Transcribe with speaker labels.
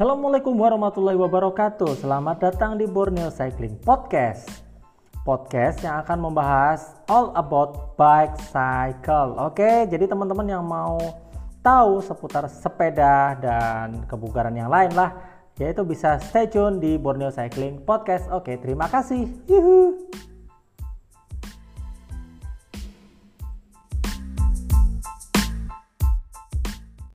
Speaker 1: Assalamualaikum warahmatullahi wabarakatuh. Selamat datang di Borneo Cycling Podcast. Podcast yang akan membahas all about bike cycle. Oke, jadi teman-teman yang mau tahu seputar sepeda dan kebugaran yang lain lah, yaitu bisa stay tune di Borneo Cycling Podcast. Oke, terima kasih. Yuhu.